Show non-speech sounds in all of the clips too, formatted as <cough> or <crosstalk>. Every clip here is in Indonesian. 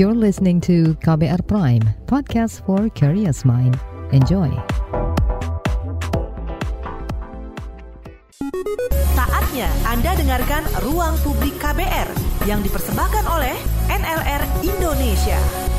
You're listening to KBR Prime, podcast for curious mind. Enjoy. Saatnya Anda dengarkan Ruang Publik KBR yang dipersembahkan oleh NLR Indonesia.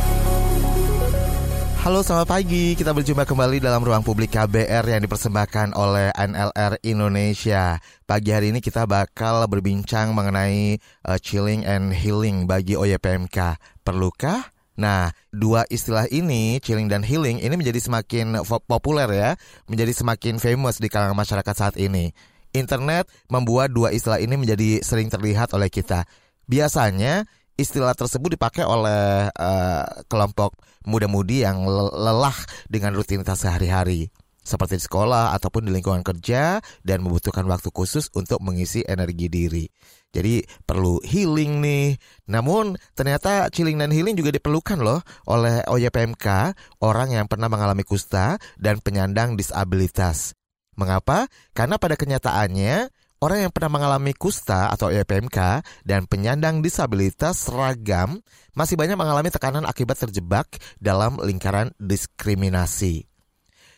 Halo selamat pagi, kita berjumpa kembali dalam ruang publik KBR yang dipersembahkan oleh NLR Indonesia. Pagi hari ini kita bakal berbincang mengenai uh, chilling and healing bagi OYPMK Perlukah? Nah, dua istilah ini, chilling dan healing, ini menjadi semakin populer ya. Menjadi semakin famous di kalangan masyarakat saat ini. Internet membuat dua istilah ini menjadi sering terlihat oleh kita. Biasanya istilah tersebut dipakai oleh uh, kelompok muda-mudi yang lelah dengan rutinitas sehari-hari seperti di sekolah ataupun di lingkungan kerja dan membutuhkan waktu khusus untuk mengisi energi diri. Jadi perlu healing nih. Namun ternyata chilling dan healing juga diperlukan loh oleh OYPMK, orang yang pernah mengalami kusta dan penyandang disabilitas. Mengapa? Karena pada kenyataannya Orang yang pernah mengalami kusta atau EPMK dan penyandang disabilitas seragam masih banyak mengalami tekanan akibat terjebak dalam lingkaran diskriminasi.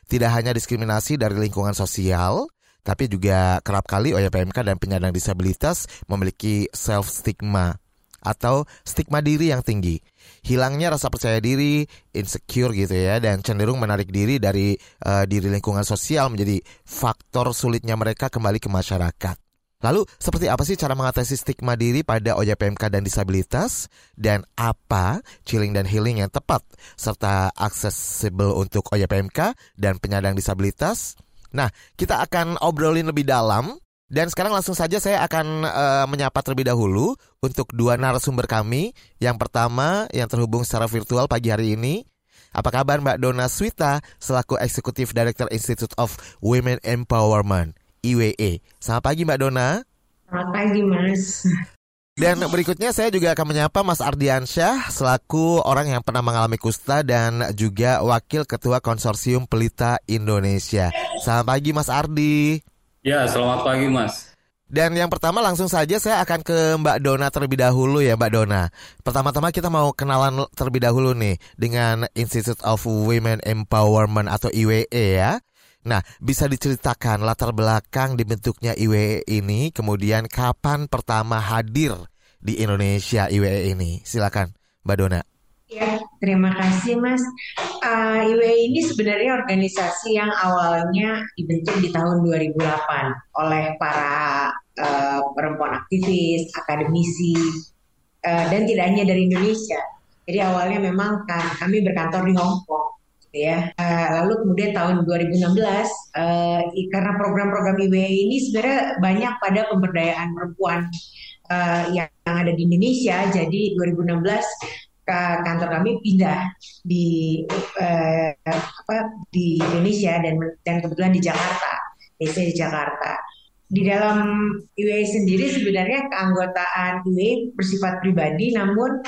Tidak hanya diskriminasi dari lingkungan sosial, tapi juga kerap kali OYPMK dan penyandang disabilitas memiliki self stigma atau stigma diri yang tinggi. Hilangnya rasa percaya diri, insecure gitu ya, dan cenderung menarik diri dari uh, diri lingkungan sosial menjadi faktor sulitnya mereka kembali ke masyarakat. Lalu, seperti apa sih cara mengatasi stigma diri pada OJPMK dan disabilitas? Dan apa chilling dan healing yang tepat serta aksesibel untuk OJPMK dan penyandang disabilitas? Nah, kita akan obrolin lebih dalam dan sekarang langsung saja saya akan uh, menyapa terlebih dahulu untuk dua narasumber kami. Yang pertama yang terhubung secara virtual pagi hari ini. Apa kabar Mbak Dona Swita selaku Eksekutif Director Institute of Women Empowerment IWE. Selamat pagi Mbak Dona. Selamat pagi Mas. Dan berikutnya saya juga akan menyapa Mas Ardiansyah selaku orang yang pernah mengalami kusta dan juga Wakil Ketua Konsorsium Pelita Indonesia. Selamat pagi Mas Ardi. Ya, selamat pagi Mas. Dan yang pertama langsung saja saya akan ke Mbak Dona terlebih dahulu ya Mbak Dona. Pertama-tama kita mau kenalan terlebih dahulu nih dengan Institute of Women Empowerment atau IWE ya. Nah, bisa diceritakan latar belakang dibentuknya IWE ini, kemudian kapan pertama hadir di Indonesia IWE ini? Silakan Mbak Dona. Ya, terima kasih Mas. Uh, IWE ini sebenarnya organisasi yang awalnya dibentuk di tahun 2008 oleh para uh, perempuan aktivis, akademisi, uh, dan tidak hanya dari Indonesia. Jadi awalnya memang kan, kami berkantor di Hong Kong, gitu ya. Uh, lalu kemudian tahun 2016 uh, karena program-program IWE ini sebenarnya banyak pada pemberdayaan perempuan uh, yang ada di Indonesia. Jadi 2016 kantor kami pindah di eh, apa di Indonesia dan dan kebetulan di Jakarta, DC di Jakarta. Di dalam IWE sendiri sebenarnya keanggotaan IWE bersifat pribadi, namun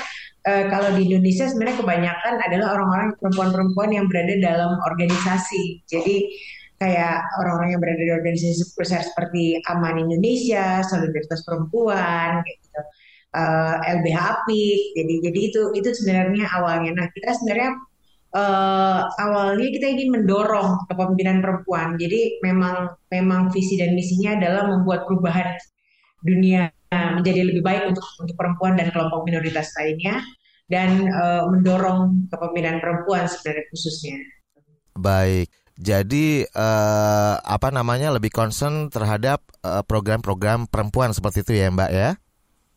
eh, kalau di Indonesia sebenarnya kebanyakan adalah orang-orang perempuan-perempuan yang berada dalam organisasi. Jadi kayak orang-orang yang berada di organisasi besar seperti Aman Indonesia, Solidaritas Perempuan, kayak gitu uh, eh, LBH Apik. Jadi jadi itu itu sebenarnya awalnya. Nah kita sebenarnya uh, awalnya kita ingin mendorong kepemimpinan perempuan. Jadi memang memang visi dan misinya adalah membuat perubahan dunia menjadi lebih baik untuk untuk perempuan dan kelompok minoritas lainnya dan uh, mendorong kepemimpinan perempuan sebenarnya khususnya. Baik. Jadi uh, apa namanya lebih concern terhadap program-program uh, perempuan seperti itu ya, Mbak ya?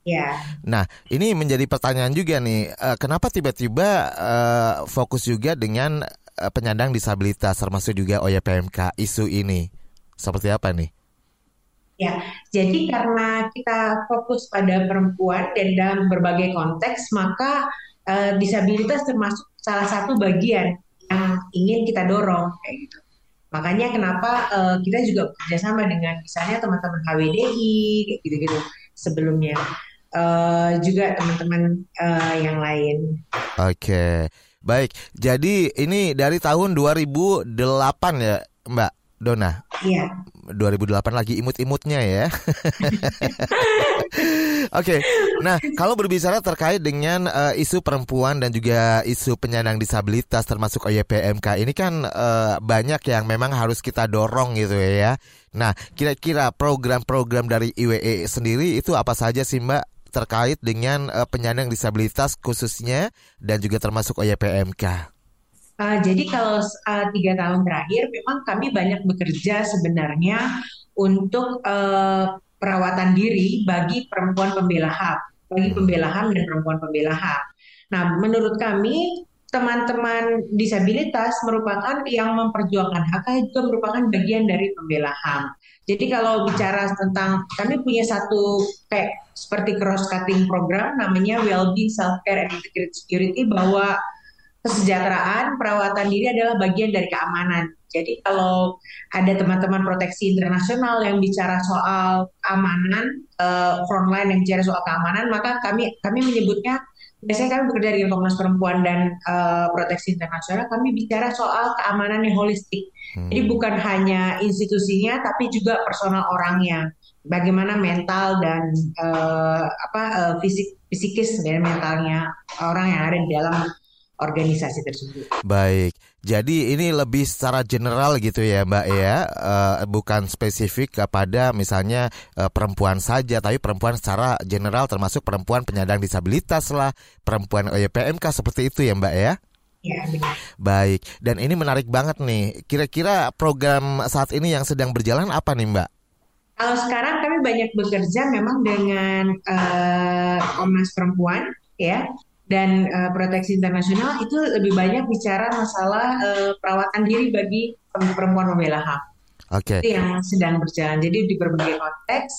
Ya. Nah, ini menjadi pertanyaan juga nih, uh, kenapa tiba-tiba uh, fokus juga dengan uh, penyandang disabilitas termasuk juga OYPMK isu ini? Seperti apa nih? Ya, jadi karena kita fokus pada perempuan dan dalam berbagai konteks, maka uh, disabilitas termasuk salah satu bagian yang ingin kita dorong kayak gitu. Makanya kenapa uh, kita juga bekerjasama dengan misalnya teman-teman HWDI gitu-gitu sebelumnya uh, juga teman-teman uh, yang lain. Oke, baik. Jadi ini dari tahun 2008 ya, Mbak Dona. Iya. 2008 lagi imut-imutnya ya. <laughs> Oke, okay. nah kalau berbicara terkait dengan uh, isu perempuan dan juga isu penyandang disabilitas termasuk OYPMK ini kan uh, banyak yang memang harus kita dorong gitu ya. Nah, kira-kira program-program dari IWE sendiri itu apa saja sih Mbak terkait dengan uh, penyandang disabilitas khususnya dan juga termasuk OYPMK? Uh, jadi kalau uh, tiga tahun terakhir memang kami banyak bekerja sebenarnya untuk uh, perawatan diri bagi perempuan pembela hak, bagi pembela HAM dan perempuan pembela hak. Nah, menurut kami teman-teman disabilitas merupakan yang memperjuangkan hak juga merupakan bagian dari pembela HAM. Jadi kalau bicara tentang kami punya satu kayak seperti cross cutting program namanya Wellbeing Self Care and Integrated Security bahwa kesejahteraan perawatan diri adalah bagian dari keamanan. Jadi kalau ada teman-teman proteksi internasional yang bicara soal keamanan, uh, frontline yang bicara soal keamanan, maka kami kami menyebutnya biasanya kami bekerja dengan Komnas Perempuan dan uh, Proteksi Internasional, kami bicara soal keamanan yang holistik. Hmm. Jadi bukan hanya institusinya, tapi juga personal orangnya. Bagaimana mental dan uh, apa uh, fisik fisikis dan mentalnya orang yang ada di dalam organisasi tersebut. Baik, jadi ini lebih secara general gitu ya Mbak ya, uh, bukan spesifik kepada misalnya uh, perempuan saja, tapi perempuan secara general termasuk perempuan penyandang disabilitas lah, perempuan OYPMK seperti itu ya Mbak ya? Ya, Baik, dan ini menarik banget nih. Kira-kira program saat ini yang sedang berjalan apa nih Mbak? Kalau sekarang kami banyak bekerja memang dengan uh, Komnas Perempuan ya dan uh, proteksi internasional itu lebih banyak bicara masalah uh, perawatan diri bagi perempuan pembela HAM. Oke. Okay. Itu yang sedang berjalan. Jadi di berbagai konteks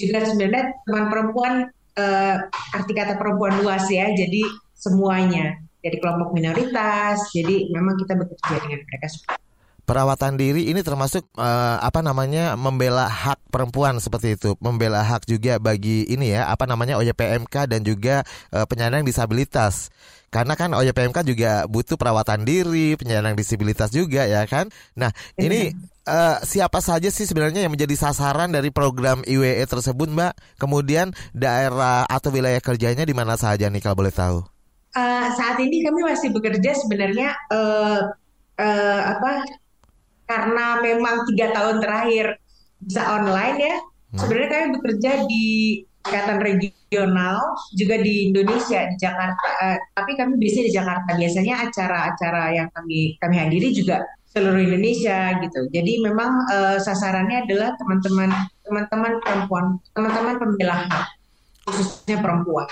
juga sebenarnya teman perempuan uh, arti kata perempuan luas ya. Jadi semuanya. Jadi kelompok minoritas. Jadi memang kita bekerja dengan mereka semua perawatan diri ini termasuk uh, apa namanya membela hak perempuan seperti itu, membela hak juga bagi ini ya apa namanya OYPMK dan juga uh, penyandang disabilitas. Karena kan OYPMK juga butuh perawatan diri, penyandang disabilitas juga ya kan. Nah, ini uh, siapa saja sih sebenarnya yang menjadi sasaran dari program IWE tersebut, Mbak? Kemudian daerah atau wilayah kerjanya di mana saja nih kalau boleh tahu? Uh, saat ini kami masih bekerja sebenarnya uh, uh, apa karena memang tiga tahun terakhir bisa online ya. Hmm. Sebenarnya kami bekerja di ikatan regional juga di Indonesia di Jakarta. Uh, tapi kami biasanya di Jakarta. Biasanya acara-acara yang kami kami hadiri juga seluruh Indonesia gitu. Jadi memang uh, sasarannya adalah teman-teman teman-teman perempuan, teman-teman pembela hak khususnya perempuan.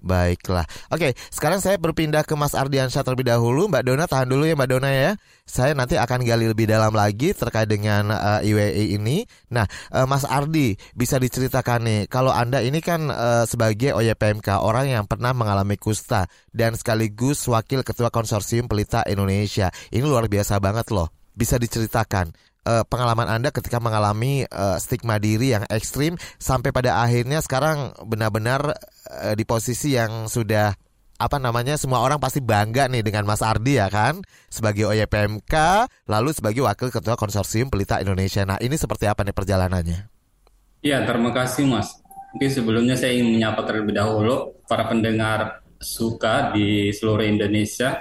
Baiklah. Oke, sekarang saya berpindah ke Mas Ardiansyah terlebih dahulu. Mbak Dona tahan dulu ya Mbak Dona ya. Saya nanti akan gali lebih dalam lagi terkait dengan uh, eh, IWE ini. Nah, uh, Mas Ardi bisa diceritakan nih kalau Anda ini kan uh, sebagai OYPMK orang yang pernah mengalami kusta dan sekaligus wakil ketua konsorsium pelita Indonesia. Ini luar biasa banget loh. Bisa diceritakan uh, pengalaman Anda ketika mengalami uh, stigma diri yang ekstrim sampai pada akhirnya sekarang benar-benar uh, di posisi yang sudah apa namanya semua orang pasti bangga nih dengan Mas Ardi ya kan sebagai OYPMK lalu sebagai wakil ketua konsorsium pelita Indonesia. Nah ini seperti apa nih perjalanannya? Iya terima kasih Mas. Mungkin sebelumnya saya ingin menyapa terlebih dahulu para pendengar suka di seluruh Indonesia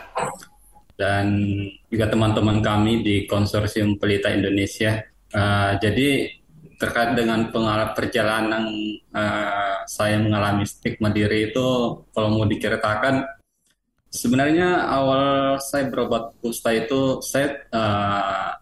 dan juga teman-teman kami di konsorsium pelita Indonesia. Uh, jadi terkait dengan pengalaman perjalanan uh, saya mengalami stigma diri itu, kalau mau diceritakan, sebenarnya awal saya berobat kusta itu saya uh,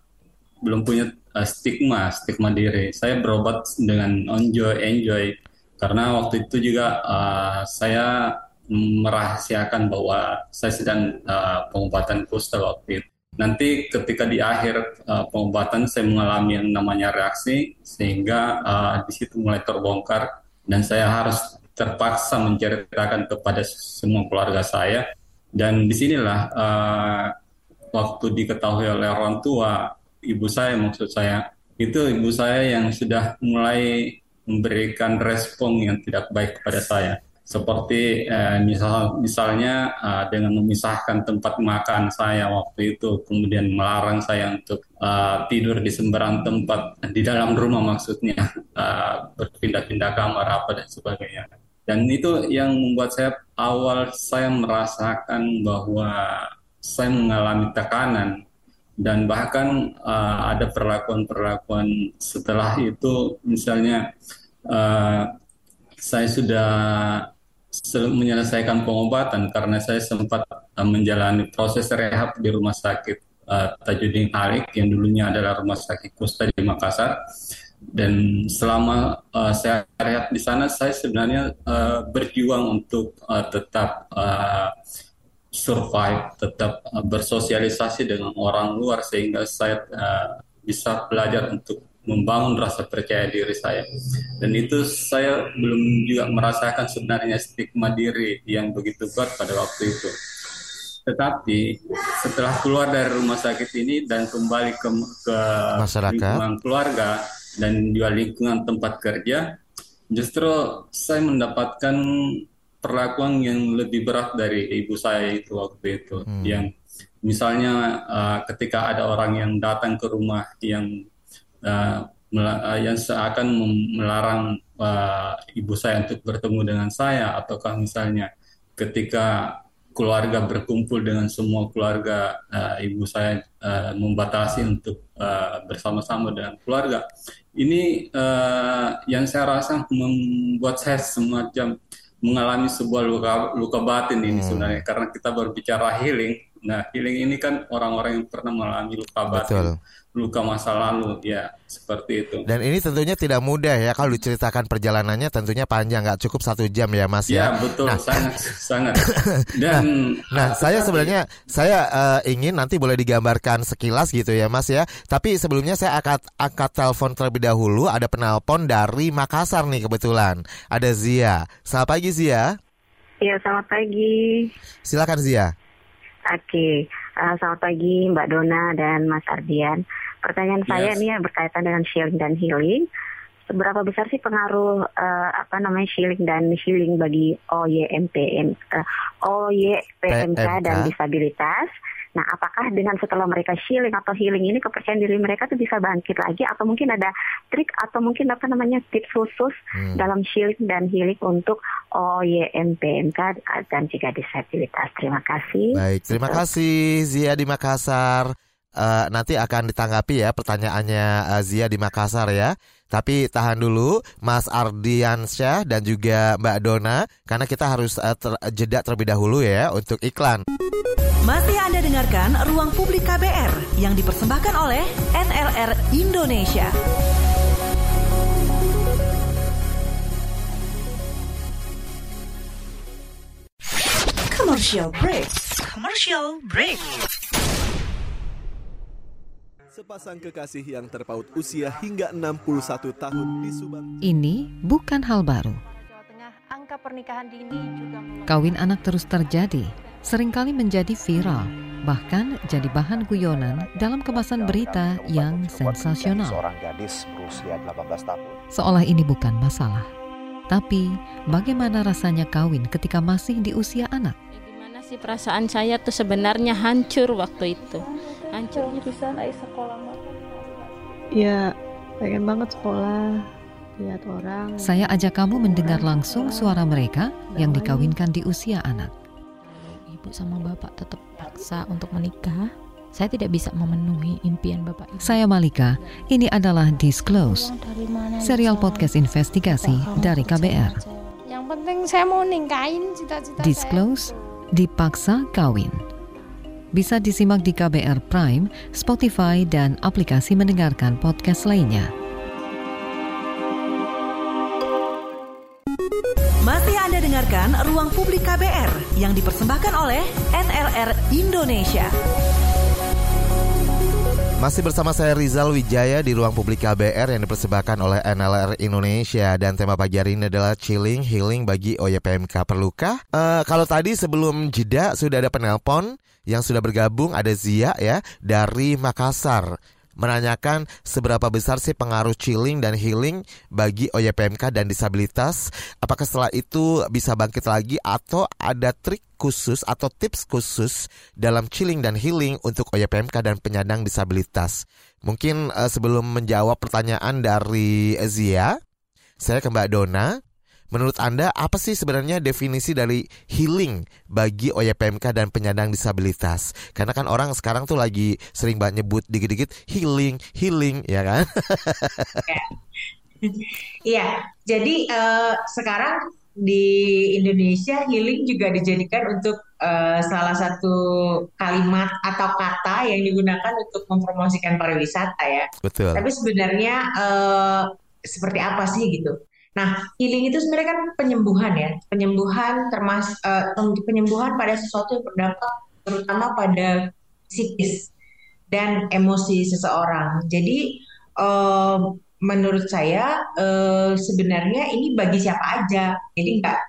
belum punya uh, stigma stigma diri. Saya berobat dengan enjoy enjoy karena waktu itu juga uh, saya merahasiakan bahwa saya sedang uh, pengobatan kusta waktu itu. Nanti ketika di akhir uh, pengobatan saya mengalami yang namanya reaksi sehingga uh, di situ mulai terbongkar dan saya harus terpaksa menceritakan kepada semua keluarga saya. Dan di sinilah uh, waktu diketahui oleh orang tua ibu saya maksud saya itu ibu saya yang sudah mulai memberikan respon yang tidak baik kepada saya seperti eh, misal misalnya uh, dengan memisahkan tempat makan saya waktu itu kemudian melarang saya untuk uh, tidur di sembarang tempat di dalam rumah maksudnya uh, <laughs> berpindah-pindah kamar apa dan sebagainya. Dan itu yang membuat saya awal saya merasakan bahwa saya mengalami tekanan dan bahkan uh, ada perlakuan-perlakuan setelah itu. Misalnya uh, saya sudah menyelesaikan pengobatan karena saya sempat uh, menjalani proses rehab di rumah sakit uh, Tajudin Halik yang dulunya adalah rumah sakit Kusta di Makassar. Dan selama uh, saya rehab di sana saya sebenarnya uh, berjuang untuk uh, tetap uh, survive, tetap bersosialisasi dengan orang luar sehingga saya uh, bisa belajar untuk membangun rasa percaya diri saya. Dan itu saya belum juga merasakan sebenarnya stigma diri yang begitu kuat pada waktu itu. Tetapi setelah keluar dari rumah sakit ini dan kembali ke, ke Masyarakat. lingkungan keluarga dan juga lingkungan tempat kerja, justru saya mendapatkan perlakuan yang lebih berat dari ibu saya itu waktu itu. Hmm. Yang misalnya uh, ketika ada orang yang datang ke rumah yang uh, yang seakan melarang uh, ibu saya untuk bertemu dengan saya ataukah misalnya ketika keluarga berkumpul dengan semua keluarga uh, ibu saya uh, membatasi untuk uh, bersama-sama dengan keluarga. Ini uh, yang saya rasa membuat saya semacam mengalami sebuah luka luka batin ini hmm. sebenarnya karena kita berbicara healing. Nah healing ini kan orang-orang yang pernah mengalami luka batin. Betul luka masa lalu ya seperti itu. Dan ini tentunya tidak mudah ya kalau diceritakan perjalanannya tentunya panjang nggak cukup satu jam ya Mas ya. Ya betul nah, sangat sangat. <laughs> Dan nah, nah saya sebenarnya saya uh, ingin nanti boleh digambarkan sekilas gitu ya Mas ya. Tapi sebelumnya saya akan angkat telepon terlebih dahulu ada penelpon dari Makassar nih kebetulan ada Zia. Selamat pagi Zia. Iya selamat pagi. Silakan Zia. Oke, uh, selamat pagi Mbak Dona dan Mas Ardian. Pertanyaan yes. saya ini berkaitan dengan sharing dan healing. Seberapa besar sih pengaruh uh, apa namanya shielding dan healing bagi OYMPM, uh, OYPMK dan disabilitas? Nah, apakah dengan setelah mereka healing atau healing ini kepercayaan diri mereka tuh bisa bangkit lagi atau mungkin ada trik atau mungkin apa namanya tips khusus hmm. dalam healing dan healing untuk OYMPMK dan juga disabilitas. Terima kasih. Baik, terima kasih Zia di Makassar. Uh, nanti akan ditanggapi ya pertanyaannya uh, Zia di Makassar ya. Tapi tahan dulu Mas Ardiansyah dan juga Mbak Dona karena kita harus uh, ter jeda terlebih dahulu ya untuk iklan. Masih Anda dengarkan Ruang Publik KBR yang dipersembahkan oleh NLR Indonesia. Commercial break. Commercial break. Sepasang kekasih yang terpaut usia hingga 61 tahun di Subang. Ini bukan hal baru. angka pernikahan dini juga Kawin anak terus terjadi sering kali menjadi viral, bahkan jadi bahan guyonan dalam kemasan berita yang sensasional. Seorang gadis berusia 18 tahun. Seolah ini bukan masalah. Tapi, bagaimana rasanya kawin ketika masih di usia anak? Sih perasaan saya tuh sebenarnya hancur waktu itu. Hancur bisa naik sekolah Ya, pengen banget sekolah, lihat orang. Saya ajak kamu mendengar langsung suara mereka yang dikawinkan di usia anak ibu sama bapak tetap paksa untuk menikah, saya tidak bisa memenuhi impian bapak ibu. Saya Malika, ini adalah Disclose, serial podcast investigasi dari KBR. Yang penting saya mau ningkain cita-cita Disclose, dipaksa kawin. Bisa disimak di KBR Prime, Spotify, dan aplikasi mendengarkan podcast lainnya. Anda dengarkan Ruang Publik KBR yang dipersembahkan oleh NLR Indonesia. Masih bersama saya Rizal Wijaya di Ruang Publik KBR yang dipersembahkan oleh NLR Indonesia dan tema pagi hari ini adalah chilling healing bagi OYPMK perlukah? Uh, kalau tadi sebelum jeda sudah ada penelpon yang sudah bergabung ada Zia ya dari Makassar. Menanyakan seberapa besar sih pengaruh chilling dan healing bagi OYPMK dan disabilitas. Apakah setelah itu bisa bangkit lagi atau ada trik khusus atau tips khusus dalam chilling dan healing untuk OYPMK dan penyandang disabilitas? Mungkin uh, sebelum menjawab pertanyaan dari Zia, saya ke Mbak Dona. Menurut Anda, apa sih sebenarnya definisi dari healing bagi OYPMK dan penyandang disabilitas? Karena kan orang sekarang tuh lagi sering banget nyebut dikit-dikit healing, healing, ya kan? Iya, jadi uh, sekarang di Indonesia healing juga dijadikan untuk uh, salah satu kalimat atau kata yang digunakan untuk mempromosikan pariwisata ya. Betul. Tapi sebenarnya uh, seperti apa sih gitu? Nah, healing itu sebenarnya kan penyembuhan ya, penyembuhan termasuk uh, penyembuhan pada sesuatu yang berdampak terutama pada psikis dan emosi seseorang. Jadi uh, menurut saya uh, sebenarnya ini bagi siapa aja. Jadi enggak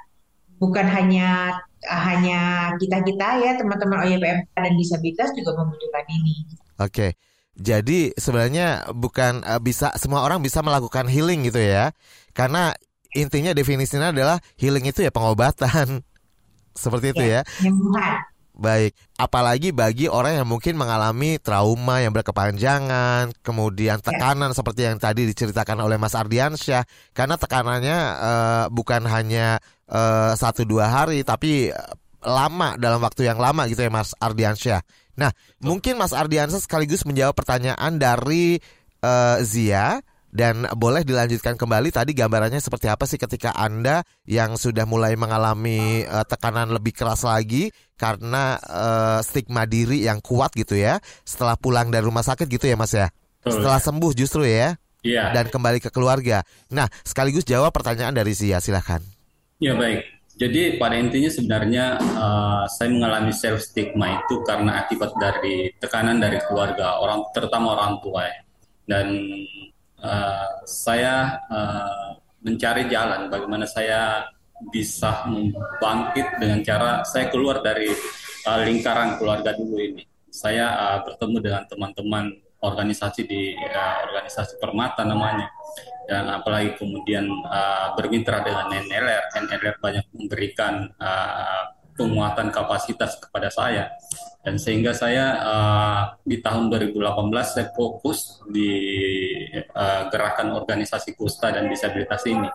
bukan hanya hanya kita kita ya teman-teman OYPM dan disabilitas juga membutuhkan ini. Oke. Jadi sebenarnya bukan uh, bisa semua orang bisa melakukan healing gitu ya. Karena intinya definisinya adalah healing itu ya pengobatan. <laughs> Seperti itu ya. ya. Baik, apalagi bagi orang yang mungkin mengalami trauma yang berkepanjangan, kemudian ya. tekanan ya. seperti yang tadi diceritakan oleh Mas Ardiansyah, karena tekanannya uh, bukan hanya uh, satu dua hari, tapi lama dalam waktu yang lama gitu ya Mas Ardiansyah. Nah, mungkin Mas Ardiansyah sekaligus menjawab pertanyaan dari uh, Zia dan boleh dilanjutkan kembali tadi gambarannya seperti apa sih ketika Anda yang sudah mulai mengalami uh, tekanan lebih keras lagi karena uh, stigma diri yang kuat gitu ya setelah pulang dari rumah sakit gitu ya Mas ya. Setelah sembuh justru ya. Iya. Dan kembali ke keluarga. Nah, sekaligus jawab pertanyaan dari Zia, silahkan. Ya baik. Jadi pada intinya sebenarnya uh, saya mengalami self stigma itu karena akibat dari tekanan dari keluarga orang terutama orang tua ya. dan uh, saya uh, mencari jalan bagaimana saya bisa bangkit dengan cara saya keluar dari uh, lingkaran keluarga dulu ini. Saya uh, bertemu dengan teman-teman organisasi di uh, organisasi Permata namanya dan apalagi kemudian uh, bermitra dengan NLR, NLR banyak memberikan uh, penguatan kapasitas kepada saya dan sehingga saya uh, di tahun 2018 saya fokus di uh, gerakan organisasi kusta dan disabilitas ini.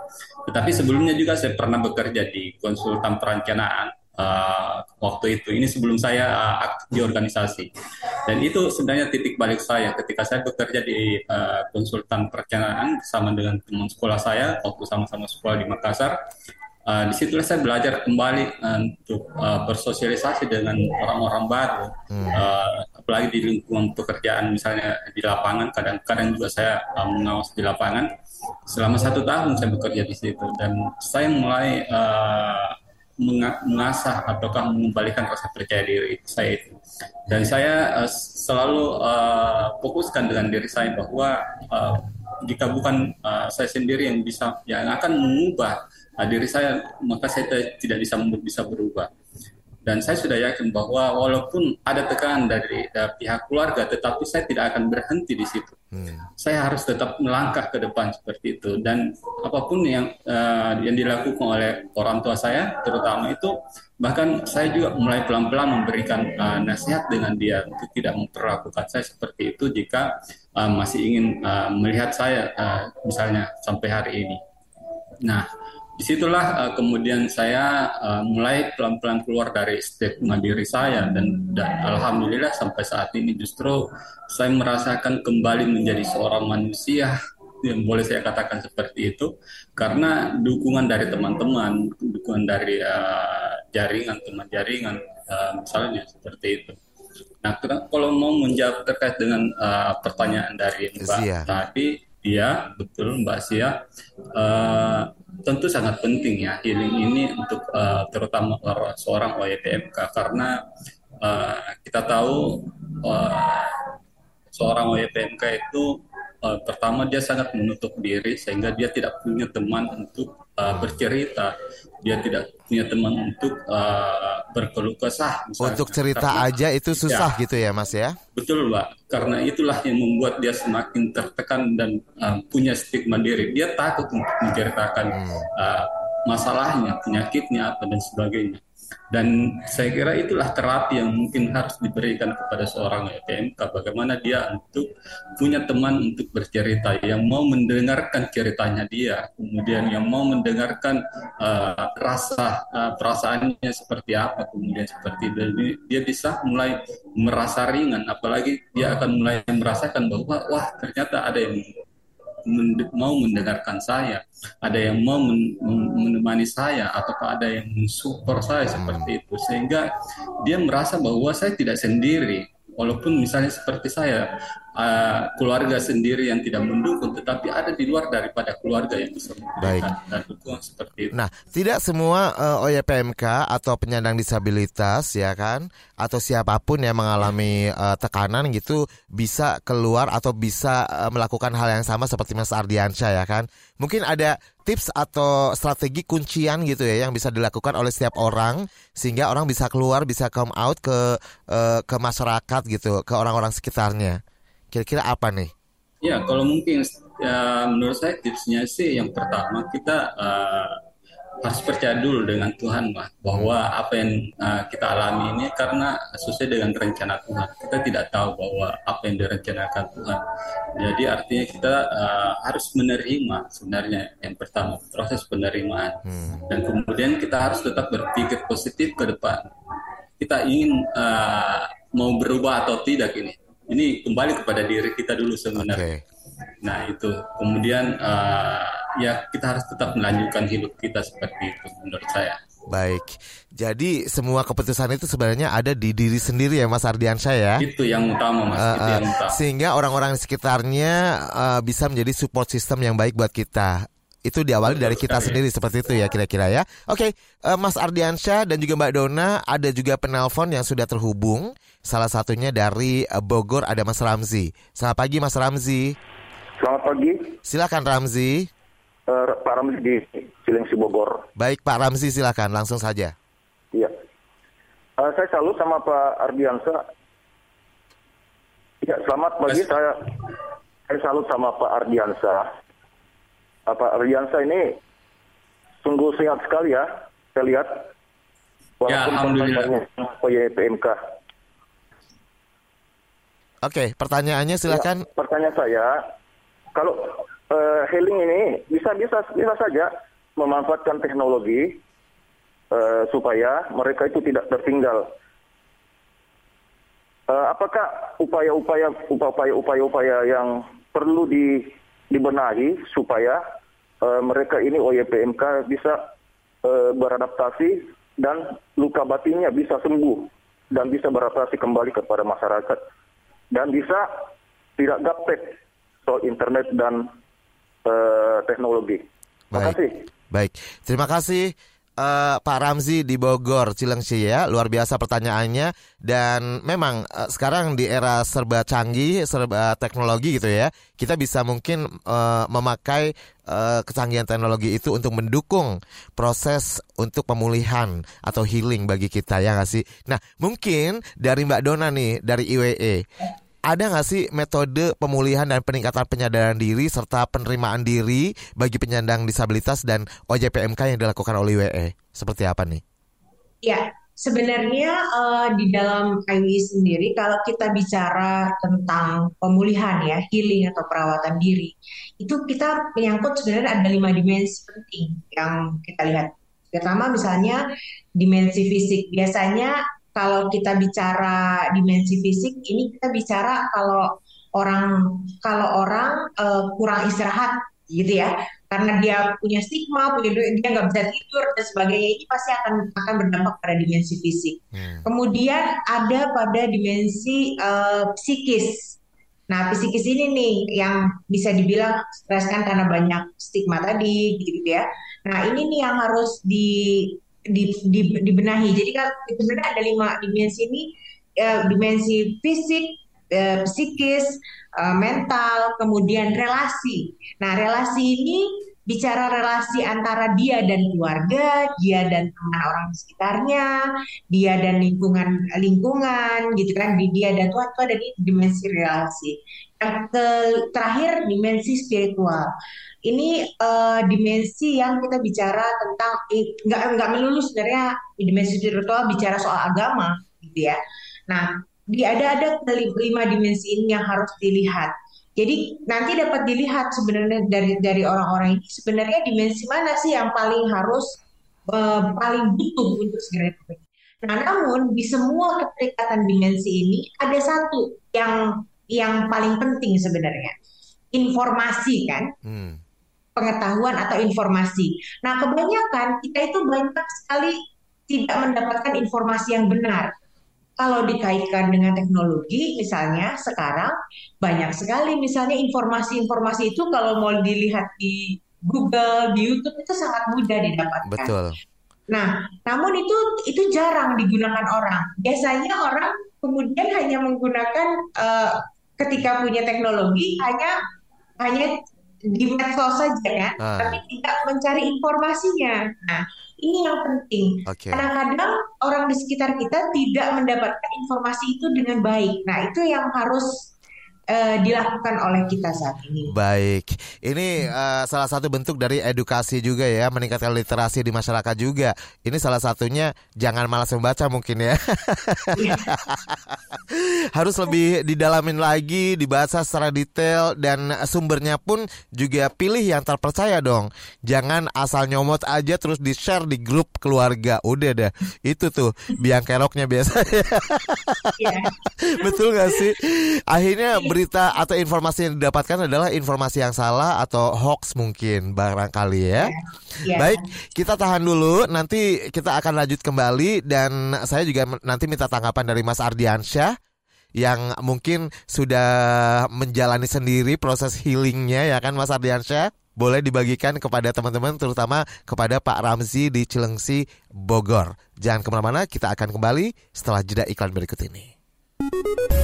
Tetapi sebelumnya juga saya pernah bekerja di konsultan perencanaan uh, waktu itu. Ini sebelum saya uh, aktif di organisasi. Dan itu sebenarnya titik balik saya ketika saya bekerja di uh, konsultan perencanaan sama dengan teman sekolah saya waktu sama-sama sekolah di Makassar. Uh, di situlah saya belajar kembali untuk uh, bersosialisasi dengan orang-orang baru, hmm. uh, apalagi di lingkungan pekerjaan misalnya di lapangan. Kadang-kadang juga saya uh, mengawas di lapangan. Selama satu tahun saya bekerja di situ dan saya mulai uh, mengasah ataukah mengembalikan rasa percaya diri saya itu. Dan saya uh, selalu uh, fokuskan dengan diri saya bahwa uh, jika bukan uh, saya sendiri yang bisa yang akan mengubah uh, diri saya, maka saya tidak bisa bisa berubah. Dan saya sudah yakin bahwa walaupun ada tekanan dari, dari pihak keluarga, tetapi saya tidak akan berhenti di situ. Hmm. Saya harus tetap melangkah ke depan seperti itu. Dan apa pun yang uh, yang dilakukan oleh orang tua saya, terutama itu, bahkan saya juga mulai pelan-pelan memberikan uh, nasihat dengan dia untuk tidak memperlakukan saya seperti itu jika uh, masih ingin uh, melihat saya, uh, misalnya sampai hari ini. Nah, di situlah uh, kemudian saya uh, mulai pelan-pelan keluar dari stigma diri saya dan, dan alhamdulillah sampai saat ini justru saya merasakan kembali menjadi seorang manusia yang boleh saya katakan seperti itu karena dukungan dari teman-teman, dukungan dari uh, jaringan teman jaringan uh, misalnya seperti itu. Nah, kalau mau menjawab terkait dengan uh, pertanyaan dari Mbak Sia. tadi, ya betul Mbak Sia. Uh, tentu sangat penting ya healing ini untuk uh, terutama seorang OYPMK karena uh, kita tahu uh, seorang OYPMK itu uh, pertama dia sangat menutup diri sehingga dia tidak punya teman untuk uh, bercerita dia tidak punya teman untuk uh, berkeluh kesah. Misalnya. Untuk cerita karena, aja itu susah ya, gitu ya Mas ya? Betul Pak, karena itulah yang membuat dia semakin tertekan dan uh, punya stigma diri. Dia takut untuk menceritakan hmm. uh, masalahnya, penyakitnya, apa dan sebagainya. Dan saya kira itulah terapi yang mungkin harus diberikan kepada seorang PMK. Bagaimana dia untuk punya teman untuk bercerita, yang mau mendengarkan ceritanya dia, kemudian yang mau mendengarkan uh, rasa uh, perasaannya seperti apa, kemudian seperti itu. Dia bisa mulai merasa ringan, apalagi dia akan mulai merasakan bahwa wah ternyata ada yang mau mendengarkan saya, ada yang mau men menemani saya, atau ada yang mensupport saya seperti itu, sehingga dia merasa bahwa saya tidak sendiri, walaupun misalnya seperti saya uh, keluarga sendiri yang tidak mendukung, tetapi ada di luar daripada keluarga yang bisa memberikan dan dukungan seperti itu. Nah, tidak semua uh, eh, OYPMK atau penyandang disabilitas ya kan, atau siapa pun yang mengalami uh, tekanan gitu bisa keluar atau bisa uh, melakukan hal yang sama seperti Mas Ardiansyah ya kan. Mungkin ada tips atau strategi kuncian gitu ya yang bisa dilakukan oleh setiap orang sehingga orang bisa keluar bisa come out ke uh, ke masyarakat gitu ke orang-orang sekitarnya Kira-kira apa nih? Ya, kalau mungkin ya, menurut saya tipsnya sih yang pertama kita uh, harus percaya dulu dengan Tuhan, lah bahwa apa yang uh, kita alami ini karena sesuai dengan rencana Tuhan. Kita tidak tahu bahwa apa yang direncanakan Tuhan. Jadi artinya kita uh, harus menerima sebenarnya yang pertama proses penerimaan hmm. dan kemudian kita harus tetap berpikir positif ke depan. Kita ingin uh, mau berubah atau tidak ini ini kembali kepada diri kita dulu sebenarnya. Okay. Nah itu kemudian uh, ya kita harus tetap melanjutkan hidup kita seperti itu menurut saya. Baik, jadi semua keputusan itu sebenarnya ada di diri sendiri ya Mas Ardiansyah ya. Itu yang utama Mas. Uh, itu yang utama. Sehingga orang-orang sekitarnya uh, bisa menjadi support system yang baik buat kita itu diawali dari kita sendiri seperti itu ya kira-kira ya. Oke, okay, uh, Mas Ardiansyah dan juga Mbak Dona ada juga penelpon yang sudah terhubung. Salah satunya dari uh, Bogor ada Mas Ramzi. Selamat pagi Mas Ramzi. Selamat pagi. Silakan Ramzi. Uh, Pak Ramzi di Cilengsi Bogor. Baik Pak Ramzi silakan langsung saja. Iya. Uh, saya salut sama Pak Ardiansyah. Ya, selamat pagi. Saya saya salut sama Pak Ardiansyah apa Riansa ini sungguh sehat sekali ya saya lihat ya, Alhamdulillah. PMK. Oke, pertanyaannya silakan. Ya, pertanyaan saya, kalau uh, healing ini bisa bisa bisa saja memanfaatkan teknologi uh, supaya mereka itu tidak tertinggal. Uh, apakah upaya-upaya upaya-upaya yang perlu di dibenahi supaya uh, mereka ini OYPMK bisa uh, beradaptasi dan luka batinnya bisa sembuh dan bisa beradaptasi kembali kepada masyarakat dan bisa tidak gaptek soal internet dan uh, teknologi. Terima kasih. Baik, terima kasih uh, Pak Ramzi di Bogor, Cilengsi ya. Luar biasa pertanyaannya dan memang uh, sekarang di era serba canggih, serba teknologi gitu ya. Kita bisa mungkin uh, memakai uh, kecanggihan teknologi itu untuk mendukung proses untuk pemulihan atau healing bagi kita ya nggak sih? Nah, mungkin dari Mbak Dona nih dari IWE ada nggak sih metode pemulihan dan peningkatan penyadaran diri serta penerimaan diri bagi penyandang disabilitas dan OJPMK yang dilakukan oleh WE? Seperti apa nih? Ya, sebenarnya uh, di dalam IWI sendiri kalau kita bicara tentang pemulihan ya, healing atau perawatan diri, itu kita menyangkut sebenarnya ada lima dimensi penting yang kita lihat. Pertama misalnya dimensi fisik. Biasanya kalau kita bicara dimensi fisik, ini kita bicara kalau orang kalau orang uh, kurang istirahat gitu ya. Karena dia punya stigma punya dia nggak bisa tidur dan sebagainya ini pasti akan akan berdampak pada dimensi fisik. Hmm. kemudian ada pada dimensi uh, psikis. Nah psikis ini nih yang bisa dibilang stres kan karena banyak stigma tadi gitu, -gitu ya. Nah ini nih yang harus di di, di, dibenahi. Jadi kan sebenarnya ada lima dimensi ini, uh, dimensi fisik, uh, psikis, uh, mental, kemudian relasi. Nah relasi ini bicara relasi antara dia dan keluarga, dia dan teman orang di sekitarnya, dia dan lingkungan lingkungan gitu kan, di dia dan Tuhan itu ada di dimensi relasi. Ke, terakhir dimensi spiritual. Ini uh, dimensi yang kita bicara tentang nggak nggak melulu sebenarnya dimensi spiritual bicara soal agama gitu ya. Nah, di ada ada lima dimensi ini yang harus dilihat jadi nanti dapat dilihat sebenarnya dari dari orang-orang ini sebenarnya dimensi mana sih yang paling harus uh, paling butuh untuk segera. Nah, namun di semua keterikatan dimensi ini ada satu yang yang paling penting sebenarnya informasi kan. Hmm. Pengetahuan atau informasi. Nah, kebanyakan kita itu banyak sekali tidak mendapatkan informasi yang benar kalau dikaitkan dengan teknologi, misalnya sekarang banyak sekali misalnya informasi-informasi itu kalau mau dilihat di Google, di YouTube itu sangat mudah didapatkan. Betul. Nah, namun itu itu jarang digunakan orang. Biasanya orang kemudian hanya menggunakan uh, ketika punya teknologi hanya hanya di medsos saja kan, ah. tapi tidak mencari informasinya. Nah, ini yang penting. Okay. Kadang-kadang orang di sekitar kita tidak mendapatkan informasi itu dengan baik. Nah, itu yang harus uh, dilakukan oleh kita saat ini. Baik, ini uh, salah satu bentuk dari edukasi juga ya, meningkatkan literasi di masyarakat juga. Ini salah satunya jangan malas membaca mungkin ya. Iya. <laughs> Harus lebih didalamin lagi, dibaca secara detail dan sumbernya pun juga pilih yang terpercaya dong. Jangan asal nyomot aja terus di share di grup keluarga. Udah deh, itu tuh biang keroknya biasanya. Yeah. <laughs> Betul gak sih? Akhirnya berita atau informasi yang didapatkan adalah informasi yang salah atau hoax mungkin barangkali ya. Yeah. Baik, kita tahan dulu. Nanti kita akan lanjut kembali dan saya juga nanti minta tanggapan dari Mas Ardiansyah yang mungkin sudah menjalani sendiri proses healingnya ya kan Mas Ardiansyah boleh dibagikan kepada teman-teman terutama kepada Pak Ramzi di Cilengsi Bogor. Jangan ke mana-mana, kita akan kembali setelah jeda iklan berikut ini.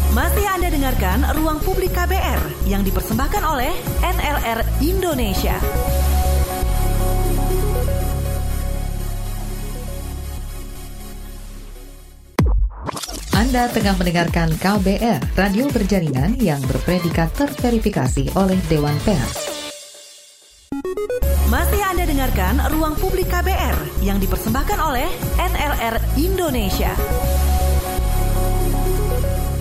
Masih Anda dengarkan Ruang Publik KBR yang dipersembahkan oleh NLR Indonesia. Anda tengah mendengarkan KBR, radio berjaringan yang berpredikat terverifikasi oleh Dewan Pers. Masih Anda dengarkan Ruang Publik KBR yang dipersembahkan oleh NLR Indonesia.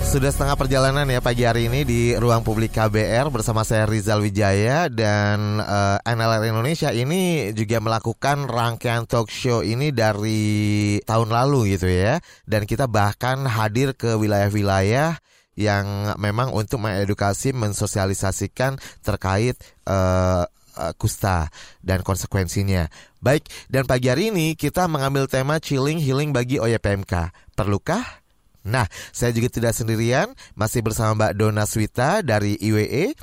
Sudah setengah perjalanan ya pagi hari ini di ruang publik KBR bersama saya Rizal Wijaya dan uh, eh, NLR Indonesia ini juga melakukan rangkaian talk show ini dari tahun lalu gitu ya. Dan kita bahkan hadir ke wilayah-wilayah yang memang untuk mengedukasi, mensosialisasikan terkait uh, kusta dan konsekuensinya. Baik, dan pagi hari ini kita mengambil tema chilling healing bagi OYPMK. Perlukah Nah, saya juga tidak sendirian, masih bersama Mbak Dona Swita dari IWE,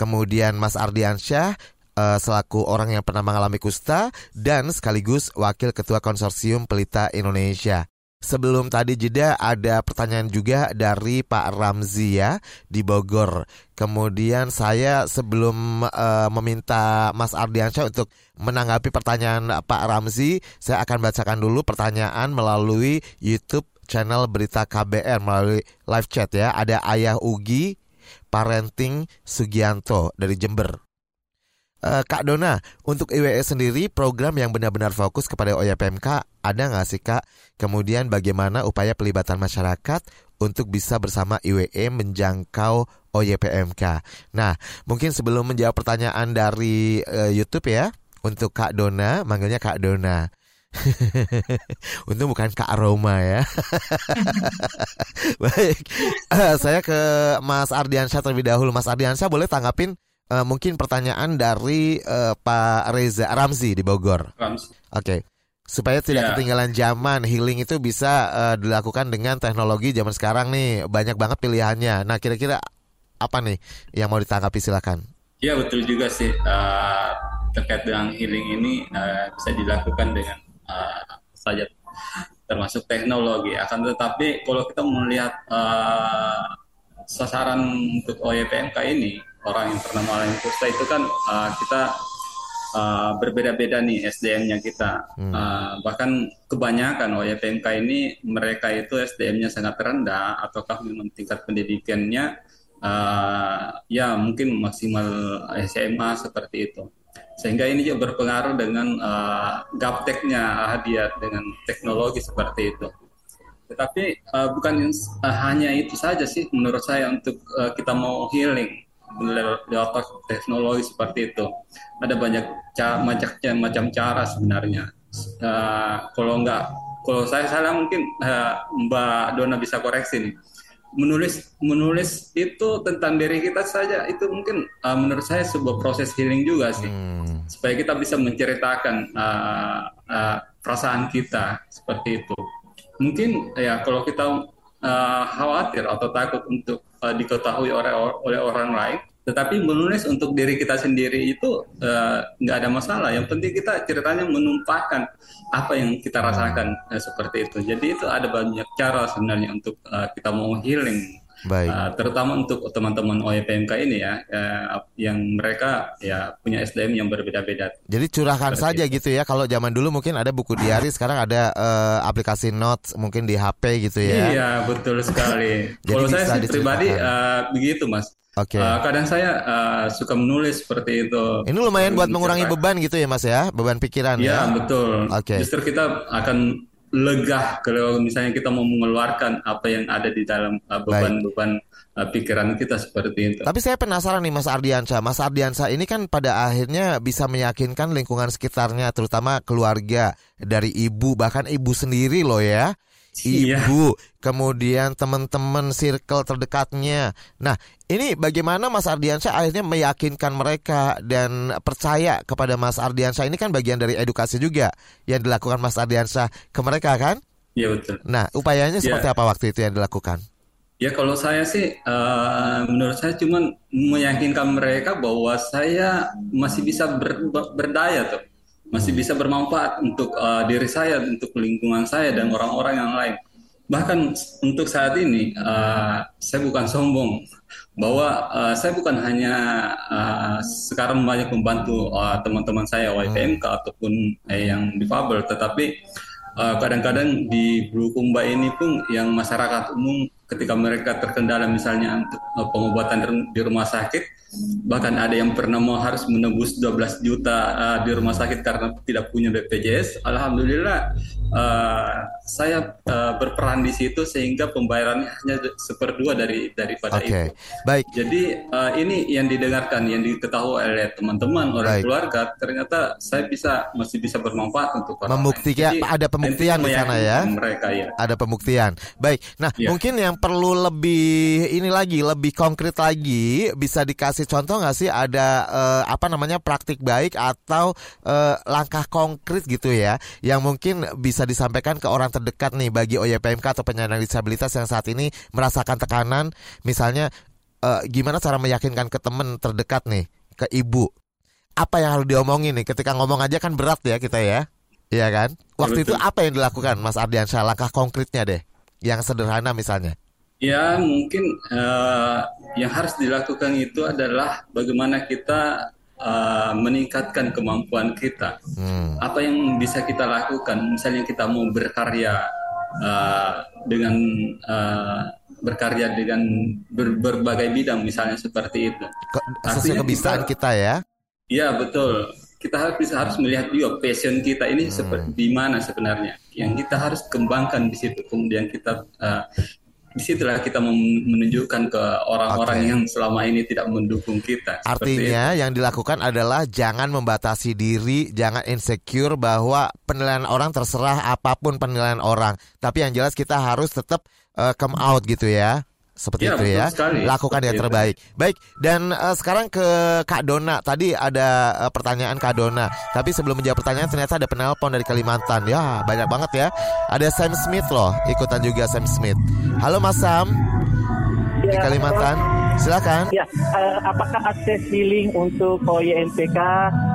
kemudian Mas Ardiansyah uh, selaku orang yang pernah mengalami kusta dan sekaligus wakil ketua konsorsium Pelita Indonesia. Sebelum tadi jeda ada pertanyaan juga dari Pak Ramzi ya di Bogor. Kemudian saya sebelum uh, meminta Mas Ardiansyah untuk menanggapi pertanyaan Pak Ramzi, saya akan bacakan dulu pertanyaan melalui YouTube channel berita KBR melalui live chat ya. Ada Ayah Ugi Parenting Sugianto dari Jember. Uh, Kak Dona, untuk IWE sendiri program yang benar-benar fokus kepada OYPMK ada nggak sih Kak? Kemudian bagaimana upaya pelibatan masyarakat untuk bisa bersama IWE menjangkau OYPMK? Nah, mungkin sebelum menjawab pertanyaan dari uh, YouTube ya, untuk Kak Dona, manggilnya Kak Dona. <laughs> Untung bukan Kak Aroma ya. <laughs> Baik, uh, saya ke Mas Ardiansyah terlebih dahulu. Mas Ardiansyah boleh tanggapin uh, mungkin pertanyaan dari uh, Pak Reza Ramzi di Bogor. Oke. Okay. Supaya tidak yeah. ketinggalan zaman, healing itu bisa uh, dilakukan dengan teknologi zaman sekarang nih. Banyak banget pilihannya. Nah, kira-kira apa nih yang mau ditanggapi silakan. Ya, betul juga sih. Uh, terkait dengan healing ini uh, bisa dilakukan dengan uh, saja termasuk teknologi akan tetapi kalau kita melihat uh, sasaran untuk OYPMK ini orang yang pernah mengalami kusta itu kan uh, kita uh, berbeda-beda nih SDM-nya kita. Hmm. Uh, bahkan kebanyakan OYPMK ini mereka itu SDM-nya sangat rendah ataukah memang tingkat pendidikannya uh, ya mungkin maksimal SMA seperti itu. Sehingga ini juga berpengaruh dengan uh, gapteknya hadiah dengan teknologi seperti itu. Tetapi uh, bukan uh, hanya itu saja sih menurut saya untuk uh, kita mau healing lewat teknologi seperti itu. Ada banyak ca macam macam cara sebenarnya. Uh, kalau enggak, kalau saya salah mungkin uh, Mbak Dona bisa koreksi nih. Menulis menulis itu tentang diri kita saja itu mungkin uh, menurut saya sebuah proses healing juga sih. Hmm. Supaya kita bisa menceritakan uh, uh, perasaan kita seperti itu. Mungkin ya kalau kita uh, khawatir atau takut untuk uh, diketahui oleh oleh orang lain tetapi menulis untuk diri kita sendiri itu uh, nggak ada masalah yang penting kita ceritanya menumpahkan apa yang kita rasakan uh, seperti itu jadi itu ada banyak cara sebenarnya untuk uh, kita mau healing Baik. Uh, terutama untuk teman-teman OEPMK ini ya, uh, yang mereka ya punya SDM yang berbeda-beda. Jadi curahkan Seperti saja itu. gitu ya. Kalau zaman dulu mungkin ada buku diari, sekarang ada uh, aplikasi notes mungkin di HP gitu ya. Iya betul sekali. <laughs> Kalau saya sih pribadi uh, begitu mas. Oke. Okay. Uh, kadang saya uh, suka menulis seperti itu. Ini lumayan buat mengurangi beban gitu ya mas ya, beban pikiran ya. Iya betul. Oke. Okay. Justru kita akan lega kalau misalnya kita mau mengeluarkan apa yang ada di dalam uh, beban-beban uh, pikiran kita seperti itu. Tapi saya penasaran nih Mas Ardiansa. Mas Ardiansa ini kan pada akhirnya bisa meyakinkan lingkungan sekitarnya terutama keluarga dari ibu bahkan ibu sendiri loh ya Iya. ibu, iya. Kemudian teman-teman circle terdekatnya. Nah, ini bagaimana Mas Ardiansyah akhirnya meyakinkan mereka dan percaya kepada Mas Ardiansyah ini kan bagian dari edukasi juga yang dilakukan Mas Ardiansyah ke mereka kan? Iya betul. Nah, upayanya seperti ya. apa waktu itu yang dilakukan? Ya kalau saya sih, uh, menurut saya cuma meyakinkan mereka bahwa saya masih bisa ber, berdaya tuh masih bisa bermanfaat untuk uh, diri saya, untuk lingkungan saya dan orang-orang yang lain. Bahkan untuk saat ini uh, saya bukan sombong bahwa uh, saya bukan hanya uh, sekarang banyak membantu teman-teman uh, saya YPMK hmm. ataupun uh, yang difabel, tetapi kadang-kadang uh, di Bulukumba ini pun yang masyarakat umum ketika mereka terkendala misalnya untuk uh, pengobatan di rumah sakit bahkan ada yang pernah mau harus menembus 12 juta uh, di rumah sakit karena tidak punya BPJS. Alhamdulillah uh, saya uh, berperan di situ sehingga pembayarannya hanya seperdua dari daripada okay. itu. Baik. Jadi uh, ini yang didengarkan, yang diketahui oleh teman-teman, oleh Baik. keluarga, ternyata saya bisa masih bisa bermanfaat untuk orang Membuktikan Jadi, ada pembuktian di sana ya. Mereka ya. Ada pembuktian. Baik. Nah, ya. mungkin yang perlu lebih ini lagi, lebih konkret lagi bisa dikasih contoh nggak sih ada uh, apa namanya praktik baik atau uh, langkah konkret gitu ya yang mungkin bisa disampaikan ke orang terdekat nih bagi OYPMK atau penyandang disabilitas yang saat ini merasakan tekanan misalnya uh, gimana cara meyakinkan ke teman terdekat nih ke ibu apa yang harus diomongin nih ketika ngomong aja kan berat ya kita ya Iya kan? Waktu itu apa yang dilakukan Mas Ardiansyah? Langkah konkretnya deh, yang sederhana misalnya. Ya mungkin uh, yang harus dilakukan itu adalah bagaimana kita uh, meningkatkan kemampuan kita. Hmm. Apa yang bisa kita lakukan? Misalnya kita mau berkarya uh, dengan uh, berkarya dengan ber, berbagai bidang, misalnya seperti itu. Ke, sesuai kebiasaan kita, kita ya? Iya betul. Kita harus harus melihat juga passion kita ini hmm. seperti di mana sebenarnya. Yang kita harus kembangkan di situ. Kemudian kita uh, di situlah kita menunjukkan ke orang-orang okay. yang selama ini tidak mendukung kita. Artinya yang dilakukan adalah jangan membatasi diri, jangan insecure bahwa penilaian orang terserah apa pun penilaian orang. Tapi yang jelas kita harus tetap uh, come out gitu ya seperti ya, itu ya. Sekali. Lakukan yang terbaik. Baik, dan uh, sekarang ke Kak Dona. Tadi ada uh, pertanyaan Kak Dona. Tapi sebelum menjawab pertanyaan ternyata ada penelpon dari Kalimantan. Ya, banyak banget ya. Ada Sam Smith loh, ikutan juga Sam Smith. Halo Mas Sam. Ya, di Kalimantan. Silakan. Ya, uh, apakah akses healing untuk OYMPK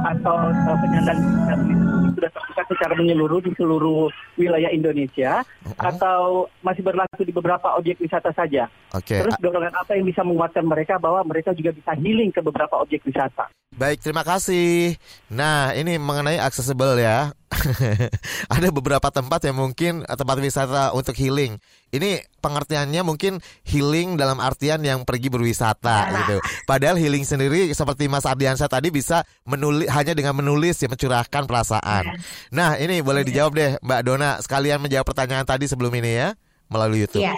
atau uh, penyandang disabilitas itu sudah terbuka secara menyeluruh di seluruh wilayah Indonesia uh-huh. atau masih berlaku di beberapa objek wisata saja? Oke. Okay. Terus dorongan apa yang bisa menguatkan mereka bahwa mereka juga bisa healing ke beberapa objek wisata? Baik, terima kasih. Nah, ini mengenai accessible ya. <laughs> Ada beberapa tempat yang mungkin eh, tempat wisata untuk healing. Ini pengertiannya mungkin healing dalam artian yang pergi berwisata gitu. Padahal healing sendiri seperti Mas Ardiansyah tadi bisa menulis hanya dengan menulis ya mencurahkan perasaan. Nah, ini boleh dijawab deh Mbak Dona sekalian menjawab pertanyaan tadi sebelum ini ya melalui YouTube. Iya.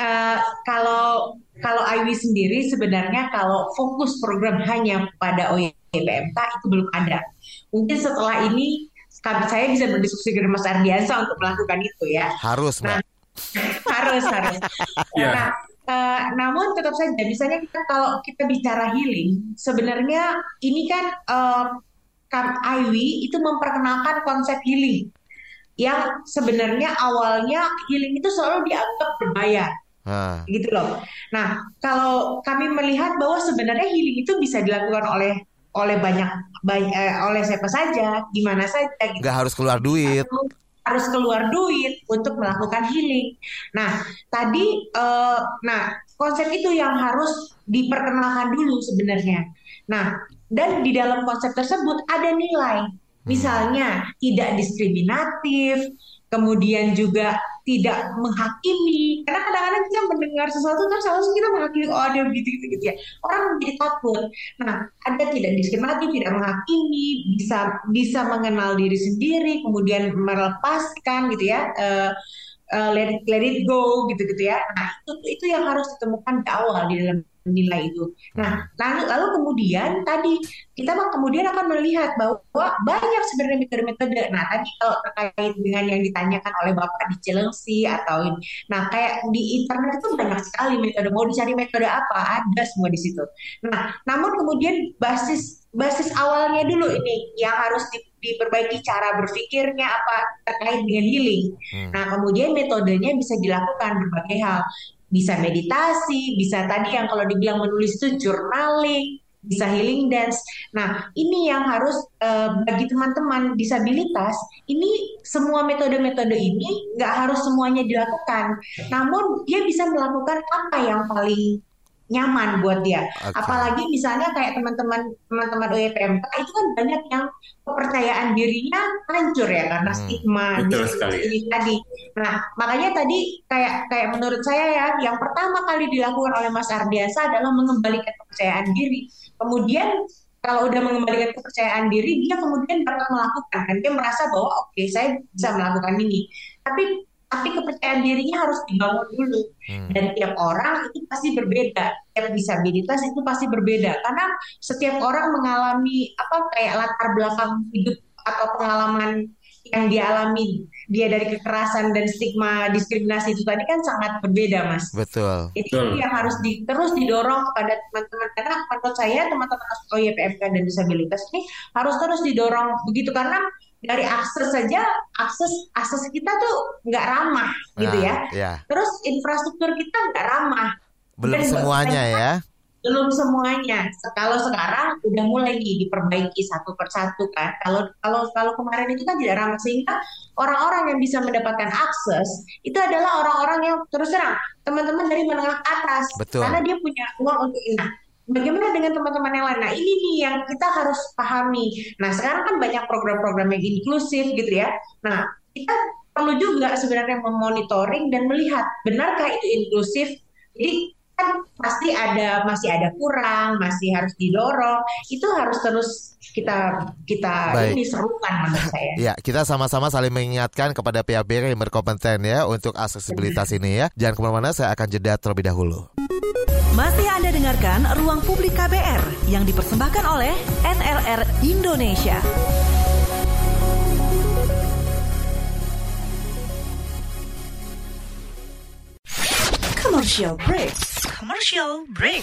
Uh, kalau kalau IWI sendiri sebenarnya kalau fokus program hanya pada OYPMK itu belum ada. Mungkin setelah ini saya bisa berdiskusi dengan Mas Ardiansa untuk melakukan itu ya. Harus, Mbak. Nah, harus, harus. yeah. Nah, uh, namun tetap saja misalnya kita kalau kita bicara healing, sebenarnya ini kan uh, kan IWI itu memperkenalkan konsep healing yang sebenarnya awalnya healing itu selalu dianggap berbayar Ah. gitu loh. Nah, kalau kami melihat bahwa sebenarnya healing itu bisa dilakukan oleh oleh banyak, banyak eh, oleh siapa saja, gimana saja. Gitu. Gak harus keluar duit. Harus, harus keluar duit untuk melakukan healing. Nah, tadi, eh, nah konsep itu yang harus diperkenalkan dulu sebenarnya. Nah, dan di dalam konsep tersebut ada nilai, hmm. misalnya tidak diskriminatif, kemudian juga tidak menghakimi. Karena kadang-kadang kita mendengar sesuatu terus langsung kita menghakimi oh ada begitu gitu, gitu ya. Orang menjadi takut. Nah ada tidak diskriminatif tidak menghakimi bisa bisa mengenal diri sendiri kemudian melepaskan gitu ya uh, uh, let, let it go gitu gitu ya. Nah itu itu yang harus ditemukan di awal di dalam nilai itu. Nah, lalu lalu kemudian tadi kita kemudian akan melihat bahwa banyak sebenarnya metode-metode. Nah, tadi kalau terkait dengan yang ditanyakan oleh Bapak di Cilengsi atau ini. Nah, kayak di internet itu banyak sekali metode. Mau dicari metode apa? Ada semua di situ. Nah, namun kemudian basis basis awalnya dulu ini yang harus di, diperbaiki cara berpikirnya apa terkait dengan healing. Hmm. Nah, kemudian metodenya bisa dilakukan berbagai hal bisa meditasi, bisa tadi yang kalau dibilang menulis itu journaling, bisa healing dance. Nah, ini yang harus uh, bagi teman-teman disabilitas, ini semua metode-metode ini nggak harus semuanya dilakukan. Namun dia bisa melakukan apa yang paling nyaman buat dia. Okay. Apalagi misalnya kayak teman-teman teman-teman UEPMK itu kan banyak yang kepercayaan dirinya hancur ya karena hmm, stigma ini tadi. Nah, makanya tadi kayak kayak menurut saya ya yang pertama kali dilakukan oleh Mas Ardiansa adalah mengembalikan kepercayaan diri. Kemudian kalau udah mengembalikan kepercayaan diri, dia kemudian bakal melakukan kan dia merasa bahwa oke okay, saya bisa melakukan ini. Tapi tapi kepercayaan dirinya harus dibangun dulu. Hmm. dan tiap orang itu pasti berbeda. Tiap disabilitas itu pasti berbeda. Karena setiap orang mengalami apa kayak latar belakang hidup atau pengalaman yang dialami dia dari kekerasan dan stigma diskriminasi itu tadi kan sangat berbeda mas. Betul. Itu betul. yang harus di, terus didorong kepada teman-teman. Karena menurut saya teman-teman OYPFK dan disabilitas ini harus terus didorong begitu. Karena dari akses saja akses akses kita tuh nggak ramah gitu nah, ya. ya. Terus infrastruktur kita nggak ramah. Belum Dan semuanya ya. Belum semuanya. Kalau sekarang udah mulai nih diperbaiki satu persatu kan. Kalau kalau kalau kemarin itu kan tidak ramah sehingga orang-orang yang bisa mendapatkan akses itu adalah orang-orang yang terus terang teman-teman dari menengah atas Betul. karena dia punya uang untuk ini bagaimana dengan teman-teman yang lain? Nah ini nih yang kita harus pahami. Nah sekarang kan banyak program-program yang inklusif gitu ya. Nah kita perlu juga sebenarnya memonitoring dan melihat benarkah itu inklusif. Jadi kan pasti ada masih ada kurang, masih harus didorong. Itu harus terus kita kita Baik. ini serukan menurut saya. Ya, kita sama-sama saling mengingatkan kepada pihak-pihak yang berkompeten ya untuk aksesibilitas ini ya. Jangan ke mana-mana, saya akan jeda terlebih dahulu. Masih Anda dengarkan Ruang Publik KBR yang dipersembahkan oleh NLR Indonesia. Commercial break. Commercial break.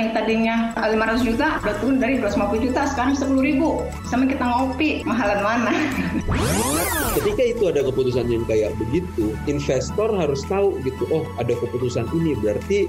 yang tadinya 500 juta udah turun dari 250 juta sekarang 10 ribu. Sama kita ngopi, mahalan mana? <laughs> Ketika itu ada keputusan yang kayak begitu, investor harus tahu gitu, oh ada keputusan ini berarti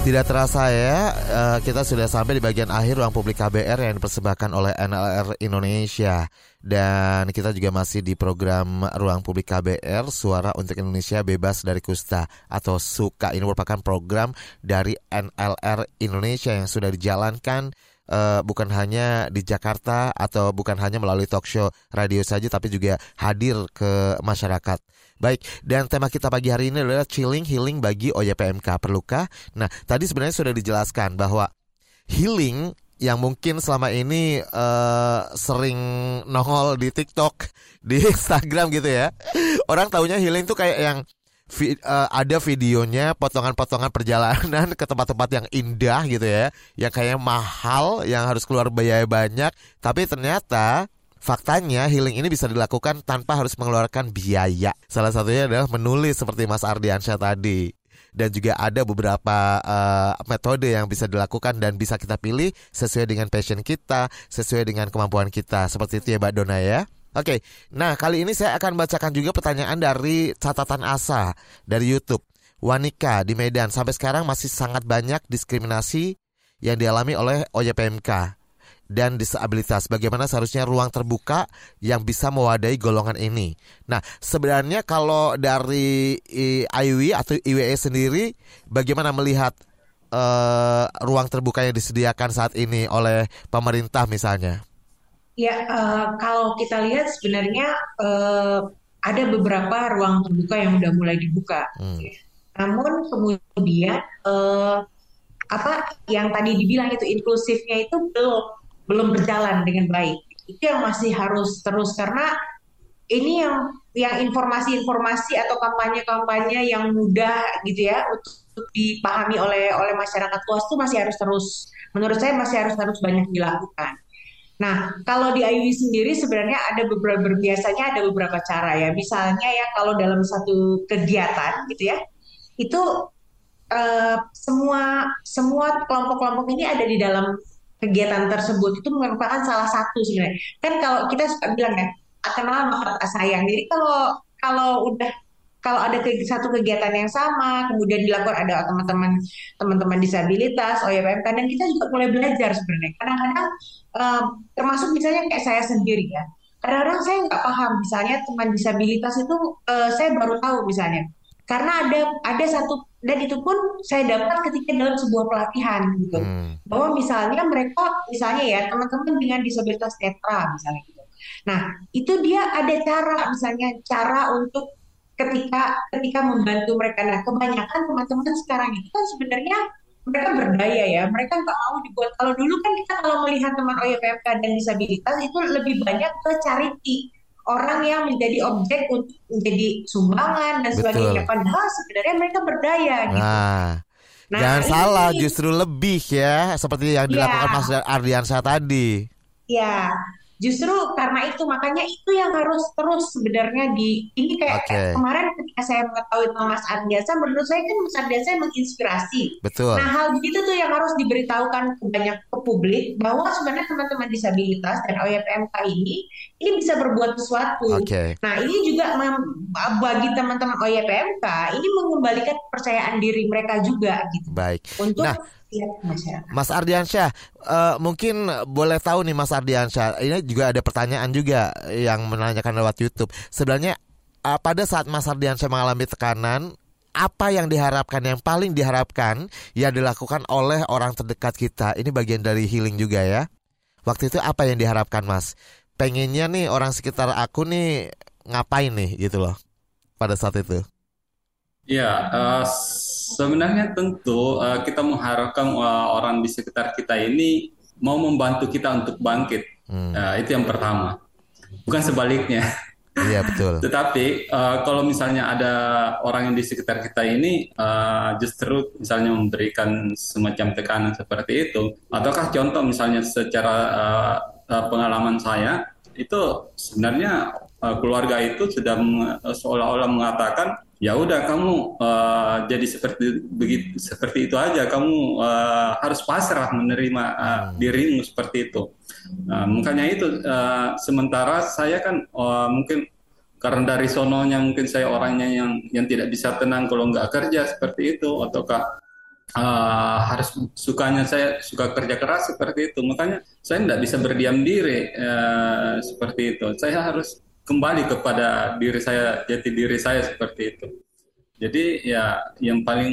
Tidak terasa ya, eh, kita sudah sampai di bagian akhir ruang publik KBR yang dipersembahkan oleh NLR Indonesia. Dan kita juga masih di program Ruang Publik KBR, Suara untuk Indonesia Bebas dari Kusta atau SUKA. Ini merupakan program dari NLR Indonesia yang sudah dijalankan uh, bukan hanya di Jakarta atau bukan hanya melalui talk show radio saja tapi juga hadir ke masyarakat. Baik, dan tema kita pagi hari ini adalah chilling healing bagi OYPMK. Perlukah? Nah, tadi sebenarnya sudah dijelaskan bahwa healing yang mungkin selama ini uh, sering nongol di TikTok, <laughs> di Instagram gitu ya. Orang taunya healing tuh kayak yang vi, uh, ada videonya potongan-potongan perjalanan <laughs> ke tempat-tempat yang indah gitu ya, yang kayaknya mahal, yang harus keluar biaya banyak, tapi ternyata Faktanya healing ini bisa dilakukan tanpa harus mengeluarkan biaya. Salah satunya adalah menulis seperti Mas Ardiansyah tadi. Dan juga ada beberapa uh, metode yang bisa dilakukan dan bisa kita pilih sesuai dengan passion kita, sesuai dengan kemampuan kita. Seperti itu ya Mbak Dona ya. Oke, nah kali ini saya akan bacakan juga pertanyaan dari catatan Asa dari YouTube. Wanika di Medan sampai sekarang masih sangat banyak diskriminasi yang dialami oleh OYPMK dan disabilitas. Bagaimana seharusnya ruang terbuka yang bisa mewadahi golongan ini. Nah, sebenarnya kalau dari IW atau IWE sendiri, bagaimana melihat uh, ruang terbuka yang disediakan saat ini oleh pemerintah misalnya? Ya, uh, kalau kita lihat sebenarnya uh, ada beberapa ruang terbuka yang sudah mulai dibuka. Hmm. Namun kemudian uh, apa yang tadi dibilang itu inklusifnya itu belum belum berjalan dengan baik. Itu yang masih harus terus karena ini yang yang informasi-informasi atau kampanye-kampanye yang mudah gitu ya untuk dipahami oleh oleh masyarakat luas itu masih harus terus menurut saya masih harus terus banyak dilakukan. Nah, kalau di IUI sendiri sebenarnya ada beberapa biasanya ada beberapa cara ya. Misalnya ya kalau dalam satu kegiatan gitu ya, itu uh, semua semua kelompok-kelompok ini ada di dalam kegiatan tersebut itu merupakan salah satu sebenarnya. Kan kalau kita suka bilang ya, kenal maka sayang. Jadi kalau kalau udah kalau ada ke, satu kegiatan yang sama, kemudian dilakukan ada teman-teman teman-teman disabilitas, OYPMK, dan kita juga mulai belajar sebenarnya. Kadang-kadang um, termasuk misalnya kayak saya sendiri ya, kadang-kadang saya nggak paham misalnya teman disabilitas itu uh, saya baru tahu misalnya, karena ada ada satu dan itu pun saya dapat ketika dalam sebuah pelatihan gitu, hmm. bahwa misalnya mereka misalnya ya teman-teman dengan disabilitas netra misalnya gitu. Nah itu dia ada cara misalnya cara untuk ketika ketika membantu mereka. Nah, kebanyakan teman-teman sekarang itu kan sebenarnya mereka berdaya ya, mereka nggak mau dibuat. Kalau dulu kan kita kalau melihat teman OYPMK dan disabilitas itu lebih banyak ke charity orang yang menjadi objek untuk menjadi sumbangan dan sebagainya. Padahal sebenarnya mereka berdaya gitu. Nah. Nah, Jangan ini, salah, justru lebih ya, seperti yang dilakukan ya. Mas Ardiansyah tadi. Ya, justru karena itu makanya itu yang harus terus sebenarnya di ini kayak okay. kemarin ketika saya mengetahui Mas Ardiasa menurut saya kan Mas Ardiasa menginspirasi. Betul. Nah hal begitu tuh yang harus diberitahukan ke banyak ke publik bahwa sebenarnya teman-teman disabilitas dan OYPMK ini ini bisa berbuat sesuatu. Okay. Nah ini juga bagi teman-teman OYPMK ini mengembalikan kepercayaan diri mereka juga gitu. Baik. Untuk nah, Mas Ardiansyah, uh, mungkin boleh tahu nih Mas Ardiansyah, ini juga ada pertanyaan juga yang menanyakan lewat YouTube. Sebenarnya uh, pada saat Mas Ardiansyah mengalami tekanan, apa yang diharapkan, yang paling diharapkan yang dilakukan oleh orang terdekat kita, ini bagian dari healing juga ya. Waktu itu apa yang diharapkan Mas? pengennya nih orang sekitar aku nih ngapain nih gitu loh pada saat itu? Ya, uh, sebenarnya tentu uh, kita mengharapkan uh, orang di sekitar kita ini mau membantu kita untuk bangkit. Hmm. Uh, itu yang pertama. Bukan sebaliknya. Iya betul. <laughs> Tetapi uh, kalau misalnya ada orang yang di sekitar kita ini uh, justru misalnya memberikan semacam tekanan seperti itu, ataukah contoh misalnya secara uh, uh, pengalaman saya itu sebenarnya uh, keluarga itu sudah seolah-olah mengatakan ya udah kamu uh, jadi seperti begitu seperti itu aja. Kamu uh, harus pasrah menerima uh, dirimu seperti itu. Uh, makanya itu uh, sementara saya kan uh, mungkin karena dari sononya mungkin saya orangnya yang yang tidak bisa tenang kalau nggak kerja seperti itu ataukah uh, harus sukanya saya suka kerja keras seperti itu. Makanya saya tidak bisa berdiam diri uh, seperti itu. Saya harus kembali kepada diri saya jati diri saya seperti itu. Jadi ya yang paling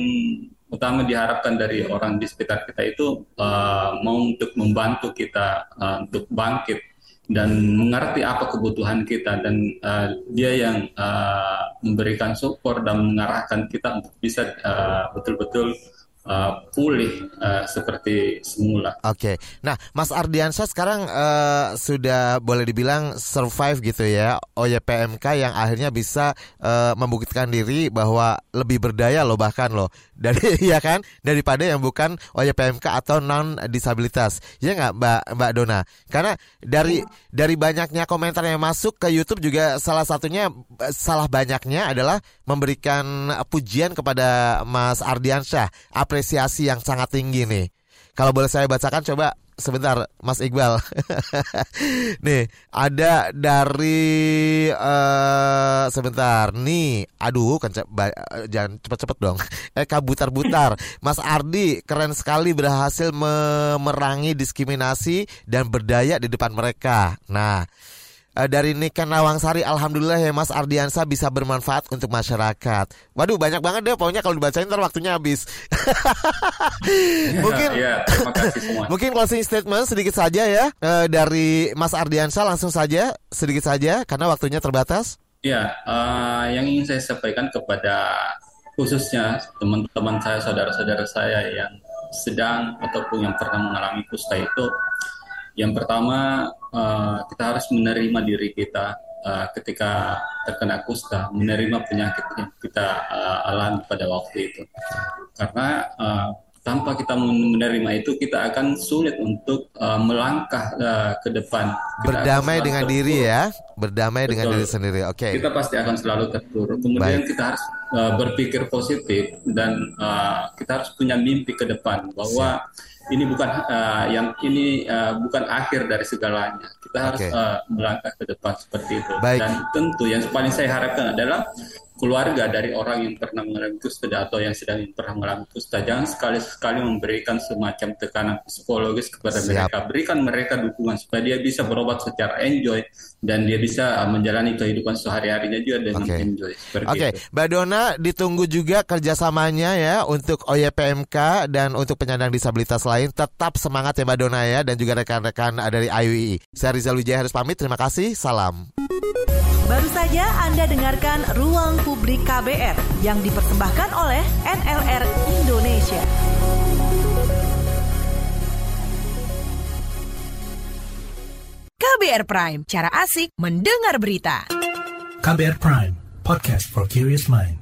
utama diharapkan dari orang di sekitar kita itu uh, mau untuk membantu kita uh, untuk bangkit dan mengerti apa kebutuhan kita dan uh, dia yang uh, memberikan support dan mengarahkan kita untuk bisa betul-betul uh, uh, pulih uh, seperti semula. Oke, okay. nah Mas Ardiansyah sekarang uh, sudah boleh dibilang survive gitu ya OYPMK yang akhirnya bisa uh, membuktikan diri bahwa lebih berdaya loh bahkan loh dari <laughs> ya kan? Daripada yang bukan OYPMK atau non disabilitas ya nggak Mbak Mbak Dona? Karena dari dari banyaknya komentar yang masuk ke YouTube juga salah satunya salah banyaknya adalah memberikan pujian kepada Mas Ardiansyah. Apresiasi yang sangat tinggi nih. Kalau boleh saya bacakan coba sebentar Mas Iqbal. <laughs> nih, ada dari uh, sebentar. Nih, aduh kan jangan cepet-cepet dong. <laughs> Eh kabutar-butar. Mas Ardi keren sekali berhasil memerangi diskriminasi dan berdaya di depan mereka. Nah, dari Niken Lawangsari alhamdulillah ya Mas Ardiansa bisa bermanfaat untuk masyarakat. Waduh banyak banget deh pokoknya kalau dibacain ntar waktunya habis. mungkin ya, terima kasih semua. <laughs> mungkin closing statement sedikit saja ya uh, dari Mas Ardiansa langsung saja sedikit saja karena waktunya terbatas. Ya, uh, yang ingin saya sampaikan kepada khususnya teman-teman saya, saudara-saudara saya yang sedang ataupun yang pernah mengalami kusta itu yang pertama, uh, kita harus menerima diri kita uh, ketika terkena kusta, menerima penyakit yang kita uh, alami pada waktu itu. Karena uh, tanpa kita menerima itu, kita akan sulit untuk uh, melangkah uh, ke depan. Kita Berdamai dengan terpuruk. diri ya, berdamai Betul. dengan diri sendiri. Oke. Okay. Kita pasti akan selalu terpuruk. Kemudian Baik. kita harus uh, berpikir positif dan uh, kita harus punya mimpi ke depan bahwa Siap ini bukan uh, yang ini uh, bukan akhir dari segalanya. Kita harus okay. uh, melangkah ke depan seperti itu. Baik. Dan tentu yang paling saya harapkan adalah keluarga dari orang yang pernah mengalami kusta atau yang sedang pernah mengalami kusta jangan sekali-sekali memberikan semacam tekanan psikologis kepada Siap. mereka berikan mereka dukungan supaya dia bisa berobat secara enjoy dan dia bisa uh, menjalani kehidupan sehari-harinya juga dengan okay. enjoy Oke, okay. Mbak Dona ditunggu juga kerjasamanya ya untuk OYPMK dan untuk penyandang disabilitas lain tetap semangat ya Mbak Dona ya dan juga rekan-rekan dari IUI. Saya Rizal Wijaya harus pamit. Terima kasih. Salam. Baru saja Anda dengarkan Ruang Publik KBR yang dipersembahkan oleh NLR Indonesia. KBR Prime, cara asik mendengar berita. KBR Prime, podcast for curious mind.